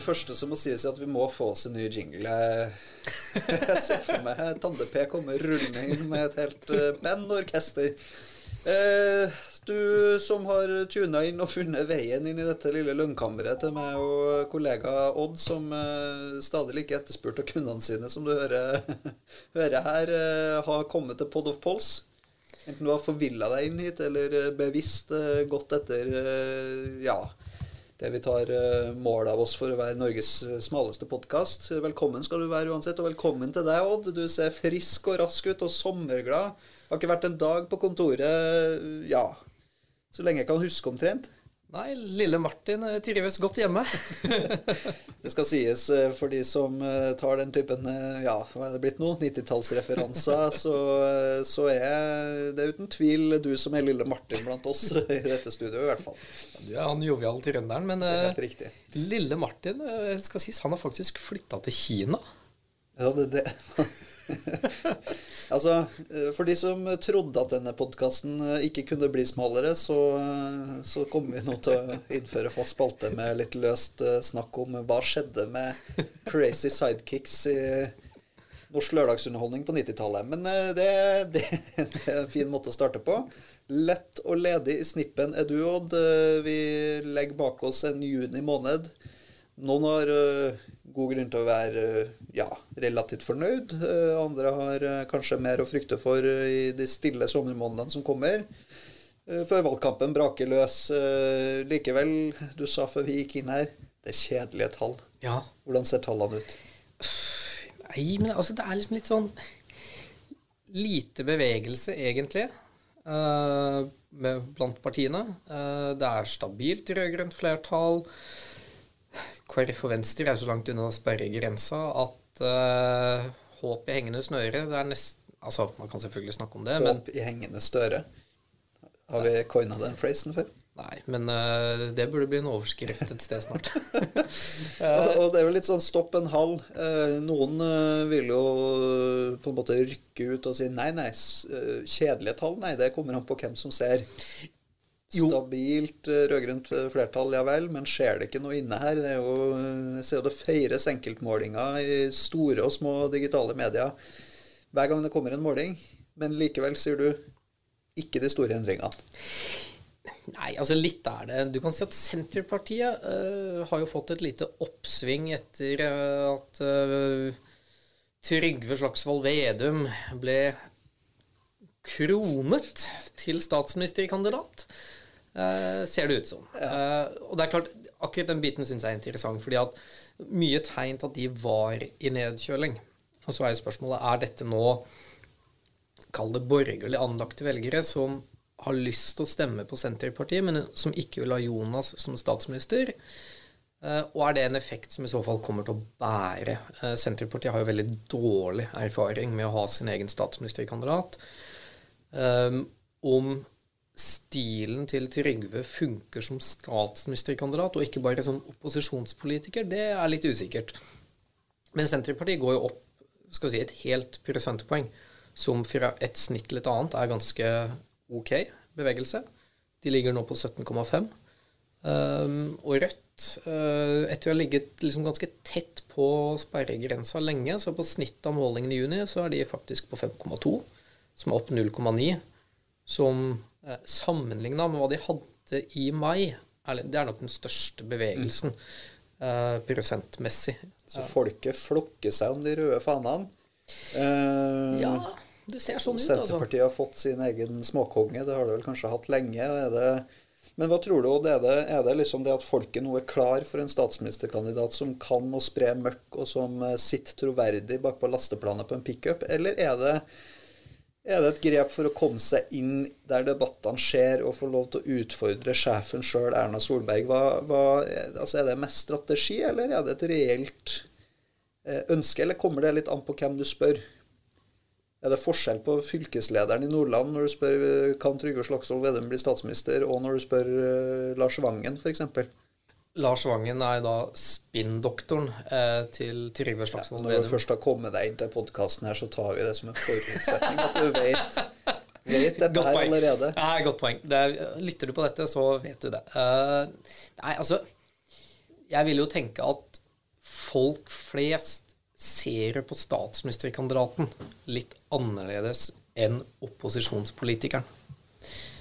Det første som må sies, er at vi må få oss en ny jingle. Jeg, ser for meg Tande-P kommer rullende inn med et helt uh, band og orkester. Eh, du som har tuna inn og funnet veien inn i dette lille lønnkammeret til meg og kollega Odd, som eh, stadig like etterspurt av kundene sine, som du hører, hører her, eh, har kommet til Pod of Pols. Enten du har forvilla deg inn hit, eller eh, bevisst eh, gått etter eh, ja, det vi tar eh, mål av oss for å være Norges eh, smaleste podkast. Velkommen skal du være uansett, og velkommen til deg, Odd. Du ser frisk og rask ut og sommerglad. Har ikke vært en dag på kontoret, ja, så lenge jeg kan huske omtrent. Nei, lille Martin eh, trives godt hjemme. Det skal sies eh, for de som eh, tar den typen ja, hva er det blitt nå, 90-tallsreferanser, så, så er det uten tvil du som er lille Martin blant oss i dette studioet, i hvert fall. Du er han joviale trønderen, men lille Martin skal sies, han har faktisk flytta til Kina. Ja, det, det. altså, eh, for de som trodde at denne podkasten ikke kunne bli smalere, så, eh, så kommer vi nå til å innføre fast spalte med litt løst eh, snakk om hva skjedde med crazy sidekicks i norsk lørdagsunderholdning på 90-tallet. Men eh, det, det, det er en fin måte å starte på. Lett og ledig i snippen er du, Odd. Eh, Vi legger bak oss en juni måned. Noen har eh, god grunn til å være eh, ja, relativt fornøyd. Eh, andre har eh, kanskje mer å frykte for i de stille sommermånedene som kommer. Førvalgkampen Før valgkampen braker løs. Likevel, du sa før vi gikk inn her, det er kjedelige tall. Ja. Hvordan ser tallene ut? Nei, men altså, det er liksom litt sånn lite bevegelse, egentlig, uh, med, blant partiene. Uh, det er stabilt rød-grønt flertall. KrF og Venstre er så langt unna sperregrensa at uh, håp i hengende snøre Det er nesten Altså, man kan selvfølgelig snakke om det, men Håp i hengende støre. Har vi coina den phrasen før? Nei, men uh, det burde bli en overskrift et sted snart. Og, og det er jo litt sånn stopp en halv. Uh, noen uh, vil jo på en måte rykke ut og si nei, nei, kjedelige tall, nei, det kommer an på hvem som ser. Stabilt eh, rød-grønt flertall, ja vel, men skjer det ikke noe inne her? Det er jo, eh, jeg ser jo det feires enkeltmålinger i store og små digitale medier hver gang det kommer en måling, men likevel sier du ikke de store endringene. Nei, altså litt er det. Du kan si at Senterpartiet uh, har jo fått et lite oppsving etter eh, at uh, Trygve Slagsvold Vedum ble kronet til statsministerkandidat, eh, ser det ut som. Uh, og det er klart, akkurat den biten syns jeg er interessant, fordi at mye tegn til at de var i nedkjøling. Og så er jo spørsmålet er dette nå kall det borgerlig anlagte velgere som har lyst til å stemme på Senterpartiet, men som ikke vil ha Jonas som statsminister. Uh, Og er det en effekt som i så fall kommer til å bære? Senterpartiet har jo veldig dårlig erfaring med å ha sin egen statsministerkandidat. Um, om stilen til Trygve funker som statsministerkandidat, og ikke bare som opposisjonspolitiker, det er litt usikkert. Men Senterpartiet går jo opp skal vi si, et helt prosentpoeng, som fra et snitt til et annet er ganske ok bevegelse. De ligger nå på 17,5. Um, og Rødt, uh, etter å ha ligget liksom ganske tett på sperregrensa lenge, så på snitt av målingen i juni, så er de faktisk på 5,2, som er opp 0,9. Som sammenligna med hva de hadde i mai, det er nok den største bevegelsen mm. prosentmessig. Så folket flokker seg om de røde fanene. Eh, Ja, det ser sånn ut, altså. Senterpartiet har fått sin egen småkonge, det har det vel kanskje hatt lenge. Er det, men hva tror du, Odd? Er det, er det liksom det at folket nå er klar for en statsministerkandidat som kan å spre møkk, og som eh, sitter troverdig bakpå lasteplanet på en pickup, eller er det, er det et grep for å komme seg inn der debattene skjer, og få lov til å utfordre sjefen sjøl, Erna Solberg? Hva, hva, altså er det mest strategi, eller er det et reelt eh, ønske, eller kommer det litt an på hvem du spør? Er det forskjell på fylkeslederen i Nordland når du spør eh, kan Trygve Slagsvold Vedum bli statsminister, og når du spør eh, Lars Vangen f.eks.? Lars Vangen er da spinndoktoren eh, til Trygve Ja, Slagsvold når du først har kommet deg inn til podkasten her, så tar vi det som en forutsetning at du vet, vet dette Godt her allerede. Nei, godt poeng. Det er, lytter du på dette, så vet du det. Uh, nei, altså Jeg vil jo tenke at folk flest ser på statsministerkandidaten litt annerledes enn opposisjonspolitikeren.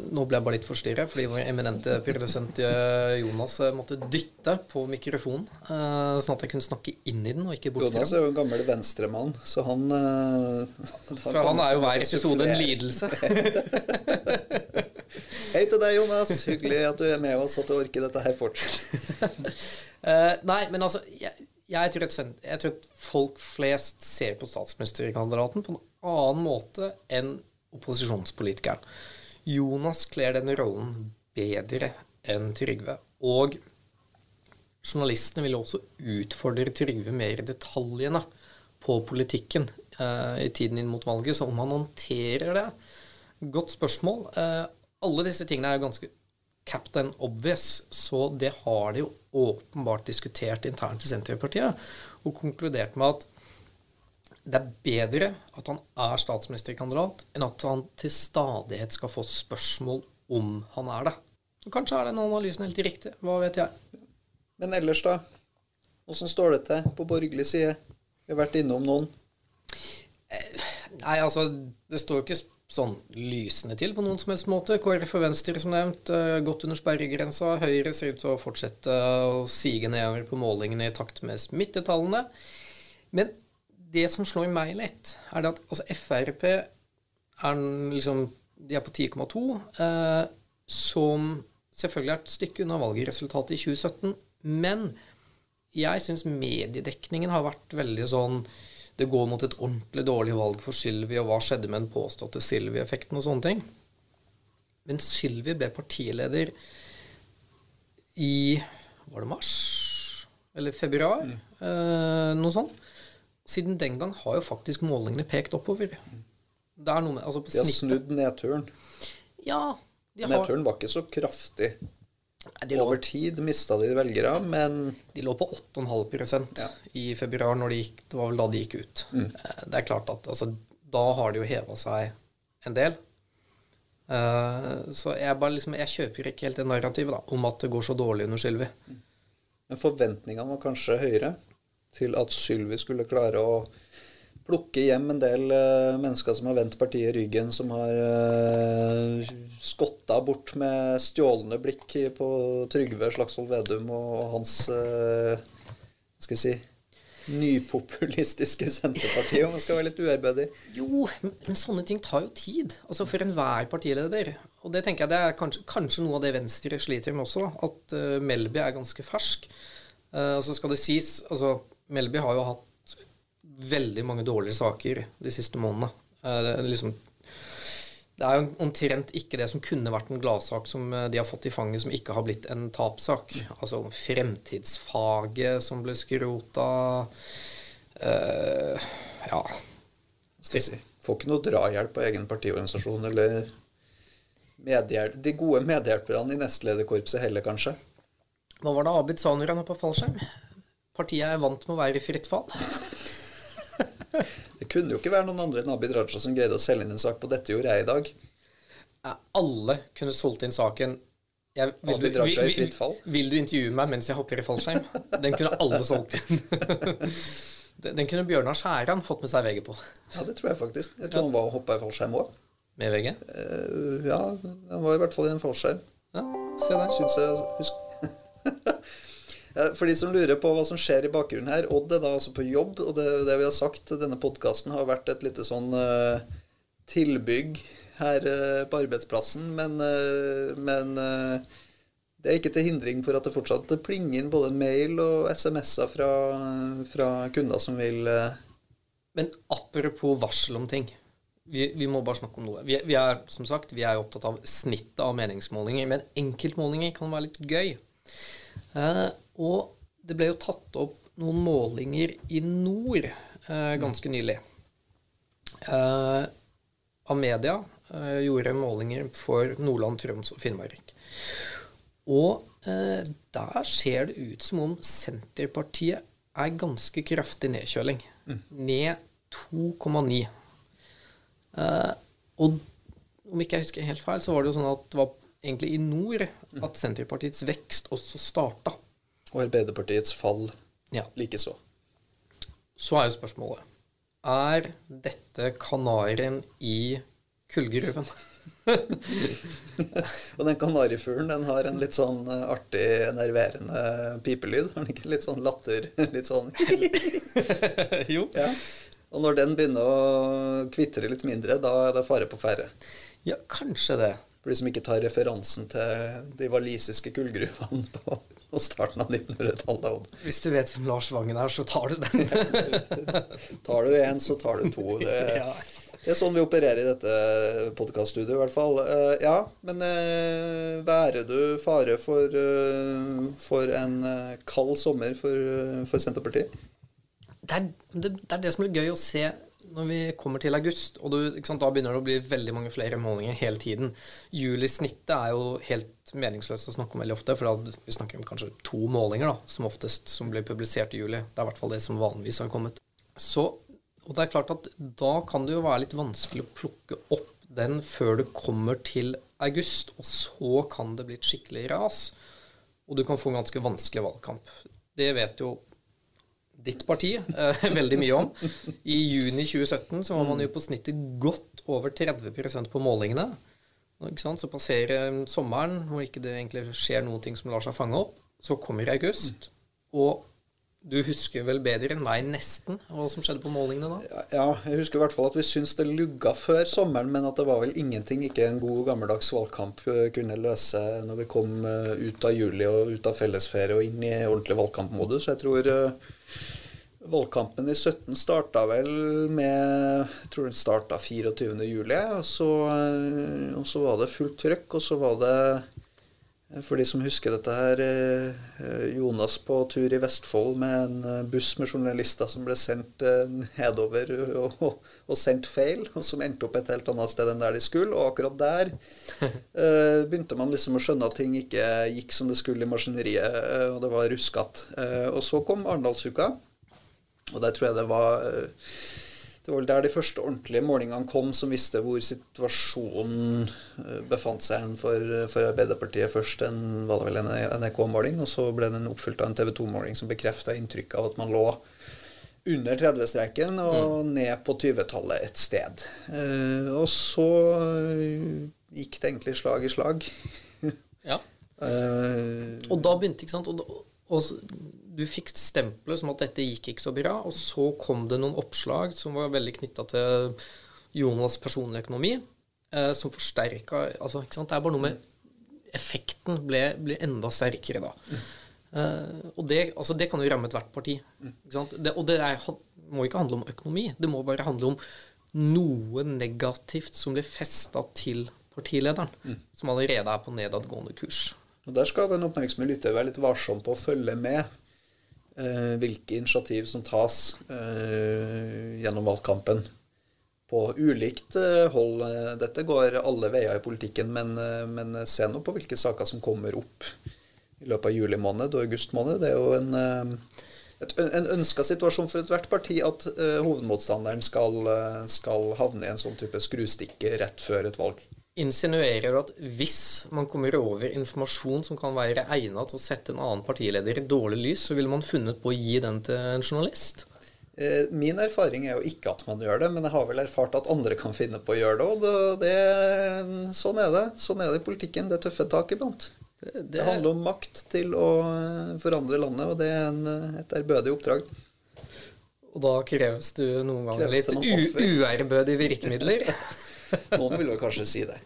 Nå ble jeg bare litt forstyrret, fordi vår eminente produsent eh, Jonas eh, måtte dytte på mikrofonen, eh, sånn at jeg kunne snakke inn i den og ikke bort fra Jonas er jo en gammel venstremann, så han For han er jo hver episode en lidelse. Hei til deg, Jonas. Hyggelig at du er med oss, at du orker dette her fortsatt. Nei, men altså jeg, jeg, tror at, jeg tror at folk flest ser på statsministerkandidaten på en annen måte enn opposisjonspolitikeren. Jonas kler den rollen bedre enn Trygve. Og journalistene vil også utfordre Trygve mer i detaljene på politikken eh, i tiden inn mot valget. Så om han håndterer det Godt spørsmål. Eh, alle disse tingene er jo ganske Captain Obvious, så det har de jo åpenbart diskutert internt i Senterpartiet, og konkludert med at det er bedre at han er statsministerkandidat, enn at han til stadighet skal få spørsmål om han er det. Og kanskje er den analysen helt riktig, hva vet jeg. Men ellers, da? Åssen står det til på borgerlig side? Vi har vært innom noen. Nei, altså, det står jo ikke sånn lysende til på noen som helst måte. KrF og Venstre, som nevnt, eh, godt under sperregrensa. Høyre ser ut til å fortsette å sige nedover på målingene i takt med smittetallene. Men det som slår meg litt, er det at altså, Frp er liksom De er på 10,2, eh, som selvfølgelig er et stykke unna valgresultatet i 2017. Men jeg syns mediedekningen har vært veldig sånn Det går mot et ordentlig dårlig valg for Sylvi, og hva skjedde med den påståtte Sylvi-effekten og sånne ting. Men Sylvi ble partileder i Var det mars? Eller februar? Eh, noe sånt. Siden den gang har jo faktisk målingene pekt oppover. Det er noe med Altså på De har snittet snudd nedturen. Ja. De, har, Nedturen var ikke så kraftig. Nei, lå, Over tid mista de velgere, men de lå på 8,5 Ja. i februar, når de gikk, det var vel da de gikk ut. Mm. Det er klart at altså, da har de jo heva seg en del. Uh, så jeg bare liksom Jeg kjøper ikke helt det narrativet da, om at det går så dårlig under Sylvi. Men forventningene var kanskje høyere til at Sylvi skulle klare å plukke hjem en del uh, mennesker som har vendt partiet ryggen, som har uh, skotta bort med stjålne blikk på Trygve Slagsvold Vedum og hans uh, skal jeg si nypopulistiske Senterparti, om man skal være litt uærbødig. Jo, men sånne ting tar jo tid. Altså For enhver partileder. Og det tenker jeg det er kanskje, kanskje noe av det Venstre sliter med også. At uh, Melby er ganske fersk. Uh, så skal det sies altså Melby har jo hatt veldig mange dårlige saker de siste månedene. Eh, det, er liksom, det er jo omtrent ikke det som kunne vært en gladsak som eh, de har fått i fanget, som ikke har blitt en tapssak. Altså fremtidsfaget som ble skrota. eh, ja. Får ikke noe drahjelp av egen partiorganisasjon eller medhjelp, de gode medhjelperne i nestlederkorpset heller, kanskje. Hva var det Abid sa når han var på fallskjerm? Partiet er vant med å være i fritt fall. Det kunne jo ikke være noen andre enn Abid Raja som greide å selge inn en sak på 'Dette jordet i dag'. Ja, Alle kunne solgt inn saken jeg, vil, Abid du, Raja i fritt fall? vil, vil du intervjue meg mens jeg hopper i fallskjerm? Den kunne alle solgt inn. Den kunne Bjørnar Skjæran fått med seg VG på. Ja, det tror jeg faktisk. Jeg tror han var og hoppa i fallskjerm òg. Med VG? ja, han var i hvert fall i en fallskjerm. Ja, se der. Syns jeg. Ja, For de som lurer på hva som skjer i bakgrunnen her Odd er da altså på jobb, og det, det vi har sagt, denne podkasten har vært et lite sånn uh, tilbygg her uh, på arbeidsplassen, men, uh, men det er ikke til hindring for at det fortsatt plinger inn både mail og SMS-er fra, fra kunder som vil Men apropos varsel om ting. Vi, vi må bare snakke om noe. Vi, vi er som sagt, vi er opptatt av snittet av meningsmålinger, men enkeltmålinger kan være litt gøy. Eh, og det ble jo tatt opp noen målinger i nord eh, ganske nylig. Eh, Amedia eh, gjorde målinger for Nordland, Troms og Finnmark. Og eh, der ser det ut som om Senterpartiet er ganske kraftig nedkjøling. Ned 2,9. Eh, og om ikke jeg husker helt feil, så var det jo sånn at det var egentlig i nord at Senterpartiets vekst også starta. Og Arbeiderpartiets fall Ja. likeså. så er jo spørsmålet Er dette kanarien i kullgruven? Og den kanarifuglen den har en litt sånn eh, artig, enerverende pipelyd. Har den ikke litt sånn latter? Litt sånn jo. ja. Og når den begynner å kvitre litt mindre, da er det fare på ferde. Ja, kanskje det. For de som ikke tar referansen til de walisiske kullgruvene på, på starten av 1900-tallet. Hvis du vet hvem Lars Vangen er, så tar du den. tar du én, så tar du to. Det, ja. det, er sånn vi opererer i dette podkaststudioet, i hvert fall. Uh, ja, men uh, værer du fare for, uh, for en kald sommer for, for Senterpartiet? Det er, det, det er, det, som er gøy å se når vi kommer til august, og du, sant, da begynner det å bli veldig mange flere målinger hele tiden. Julisnittet er jo helt meningsløst å snakke om veldig ofte, for vi snakker om kanskje to målinger da, som oftest som blir publisert i juli. Det er i hvert fall det som vanligvis har kommet. Så, og det er klart at da kan det jo være litt vanskelig å plukke opp den før du kommer til august, og så kan det bli et skikkelig ras, og du kan få en ganske vanskelig valgkamp. Det vet jo ditt parti eh, veldig mye om. I juni 2017 så var man jo på snittet godt over 30% på målingene. Så passerer sommeren, hvor ikke det egentlig skjer noen ting som lar seg fange opp. Så kommer august, og du husker vel bedre enn meg nesten hva som skjedde på målingene da? Ja, jeg husker i hvert fall at vi syntes det lugga før sommeren, men at det var vel ingenting ikke en god gammeldags valgkamp eh, kunne løse når vi kom eh, ut av juli og ut av fellesferie og inn i ordentlig valgkampmodus. Jeg tror Valgkampen i 17 starta vel med Jeg tror den starta 24. juli. Og så, eh, og så var det fullt trøkk. Og så var det, eh, for de som husker dette her, eh, Jonas på tur i Vestfold med en buss med journalister som ble sendt nedover og, og, og sendt feil, og som endte opp et helt annet sted enn der de skulle. Og akkurat der begynte man liksom å skjønne at ting ikke gikk som det skulle i maskineriet, og det var ruskete. og så kom Arendalsuka. Og der tror jeg det var eh, det var vel der de første ordentlige målingene kom, som visste hvor situasjonen eh, befant seg for, for Arbeiderpartiet. Først en, var det vel en NRK-måling, og så ble den oppfylt av en TV 2-måling som bekrefta inntrykket av at man lå under 30-streken og mm. ned på 20-tallet et sted. Eh, og så gikk det egentlig slag i slag. ja. Eh, og da begynte, ikke sant og, og du fikk stempelet som at dette gikk ikke så bra, og så kom det noen oppslag som var veldig knytta til Jonas' personlige økonomi, eh, som forsterka altså, ikke sant? Det er bare noe med Effekten ble, ble enda sterkere da. Mm. Eh, og det, altså, det, kan jo ramme ethvert parti. ikke Det, og det er, må ikke handle om økonomi. Det må bare handle om noe negativt som blir festa til partilederen, mm. som allerede er på nedadgående kurs. Og Der skal den oppmerksomme lytter være litt varsom på å følge med hvilke initiativ som tas eh, gjennom valgkampen. På ulikt eh, hold. Dette går alle veier i politikken, men, eh, men se nå på hvilke saker som kommer opp i løpet av juli måned og august måned. Det er jo en, eh, et, en ønska situasjon for ethvert parti at hovedmotstanderen skal, skal, havne i en sånn type skrustikke rett før et valg insinuerer du at hvis man kommer over informasjon som kan være egnet til å sette en annen partileder i dårlig lys, så ville man funnet på å gi den til en journalist? Eh, min erfaring er jo ikke at man gjør det, men jeg har vel erfart at andre kan finne på å gjøre det. Og det, sånn er det. Sånn er det i politikken. Det er tøffe tak iblant. Det, det, det, handler om makt til å eh, forandre landet, og det er en, eh, et ærbødig oppdrag. Og da kreves du noen ganger litt uærbødige virkemidler? Noen vil vel kanskje si det.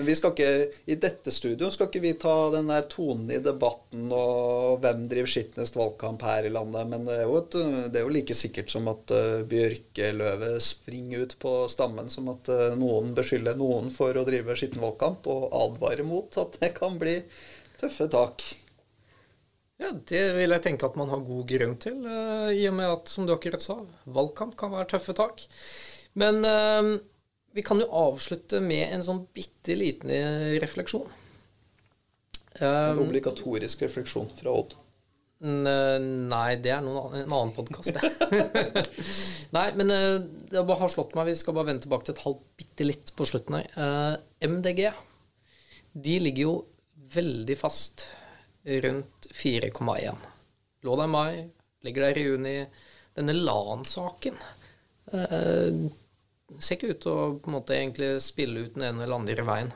Men vi skal ikke, i dette studio skal ikke vi ta den der tonen i debatten og hvem driver skitnest valgkamp her i landet. Men det er jo, et, det er jo like sikkert som at uh, bjørkeløvet springer ut på stammen, som at uh, noen beskylder noen for å drive skitten valgkamp, og advarer mot at det kan bli tøffe tak. Ja, Det vil jeg tenke at man har god grunn til, uh, i og med at, som du akkurat sa, valgkamp kan være tøffe tak. Men vi kan jo avslutte med en sånn bitte liten refleksjon. En um, obligatorisk refleksjon fra Odd? Nei, det er noen, en annen podkast, det. nei, men uh, det bare har slått meg Vi skal bare vende tilbake til et halvt bitte litt på slutten her. MDG de ligger jo veldig fast rundt 4,1. Lå der i mai, ligger der i juni. denne LAN-saken eh, ser ikke ut til å på en måte egentlig spille ut den ene eller andre veien.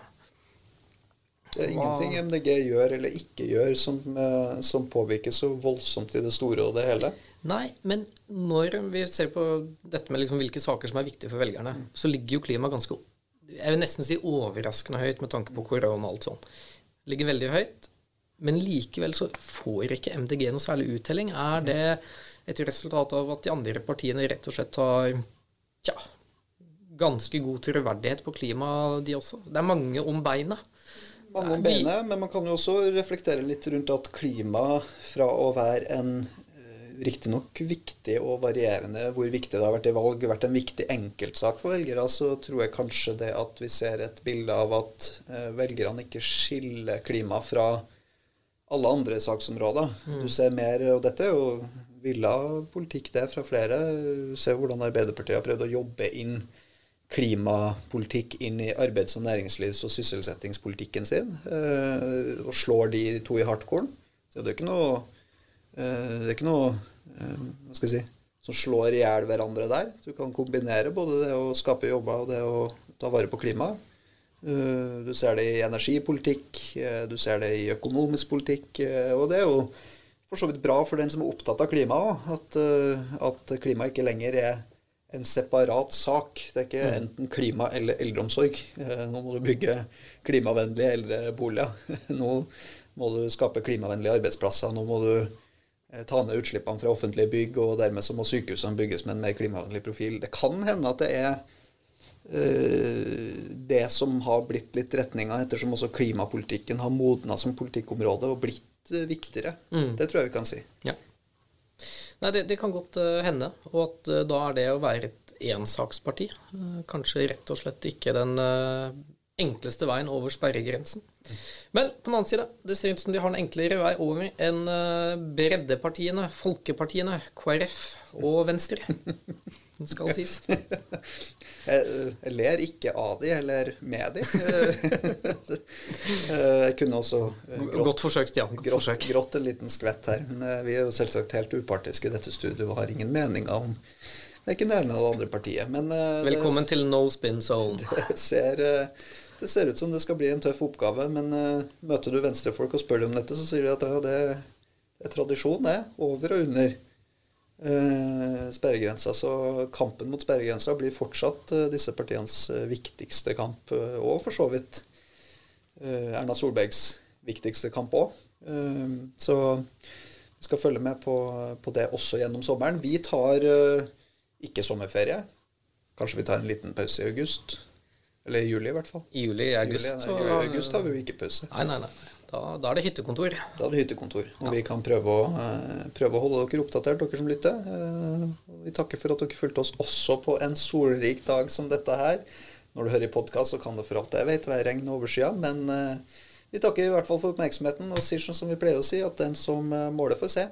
Det er ingenting MDG gjør eller ikke gjør som, eh, som påvirker så voldsomt i det store og det hele. Nei, men når vi ser på dette med liksom hvilke saker som er viktige for velgerne, så ligger jo klima ganske Jeg vil nesten si overraskende høyt med tanke på korona og alt sånt. Ligger veldig høyt. Men likevel så får ikke MDG noe særlig uttelling. Er det et resultat av at de andre partiene rett og slett har tja, ganske god troverdighet på klima, de også? Det er mange om beina. Mange om beinet, men man kan jo også reflektere litt rundt at klima fra å være en riktignok viktig og varierende hvor viktig det har vært i valg, vært en viktig enkeltsak for velgere, så tror jeg kanskje det at vi ser et bilde av at eh, velgerne ikke skiller klima fra alle andre saksområder. Mm. Du ser mer, og dette er jo villa politikk det fra flere. Du ser hvordan Arbeiderpartiet har prøvd å jobbe inn klimapolitikk inn i arbeids- og næringslivs- og sysselsettingspolitikken sin, eh, og slår de to i hardcore. Så det er ikke noe Eh, det er ikke noe eh, hva skal jeg si, som slår i hjel hverandre der. Du kan kombinere både det å skape jobber og det å ta vare på klimaet. Du ser det i energipolitikk, du ser det i økonomisk politikk. Og det er jo for så vidt bra for den som er opptatt av klima òg, at, at klima ikke lenger er en separat sak. Det er ikke mm. enten klima eller eldreomsorg. Nå må du bygge klimavennlige eldreboliger. Nå må du skape klimavennlige arbeidsplasser. Nå må du Eh, ta ned utslippene fra offentlige bygg, og dermed så må sykehusene bygges med en mer klimavennlig profil. Det kan hende at det er uh, det som har blitt litt retninga, ettersom også klimapolitikken har modna som politikkområde og blitt viktigere. Mm. Det tror jeg vi kan si. Ja. Nei, det, det kan godt uh, hende. Og at da er det å være et ensaksparti kanskje rett og slett ikke den enkleste veien over sperregrensen. Men på den annen side, det ser ut som de har en enklere vei over enn eh, breddepartiene, folkepartiene, KrF og Venstre. Det skal sies. Jeg, ler ikke av de, eller med de. Jeg kunne også eh, grått, Godt forsøk, Stian. Godt grått, forsøk. grått en liten skvett her. Men eh, vi er jo selvsagt helt upartiske i dette studioet og har ingen meninger om det er ikke det ene eller det andre partiet. Men, Velkommen det, til No Spin Zone. Det ser det ser ut som det skal bli en tøff oppgave, men uh, møter du venstrefolk og spør dem om dette, så sier de at ja, det, det, er tradisjon, det. Over og under uh, sperregrensa. Så kampen mot sperregrensa blir fortsatt uh, disse partienes viktigste kamp, og for så vidt Erna Solbergs viktigste kamp òg. så vi skal følge med på, på, det også gjennom sommeren. Vi tar ikke sommerferie. Kanskje vi tar en liten pause i august. Eller i juli, i hvert fall. I juli, i august. Juli, nei, I august har vi jo ikke pause. Nei, nei, nei. Da, da, er det hyttekontor. Da er det hyttekontor. Og ja. vi kan prøve å, uh, prøve å, holde dere oppdatert, dere som lytter. Uh, vi takker for at dere fulgte oss også på en solrik dag som dette her. Når du hører i podkast, så kan det for alt jeg vet være regn over skya. Men uh, vi takker i hvert fall for oppmerksomheten og sier som vi pleier å si, at den som måler, får se.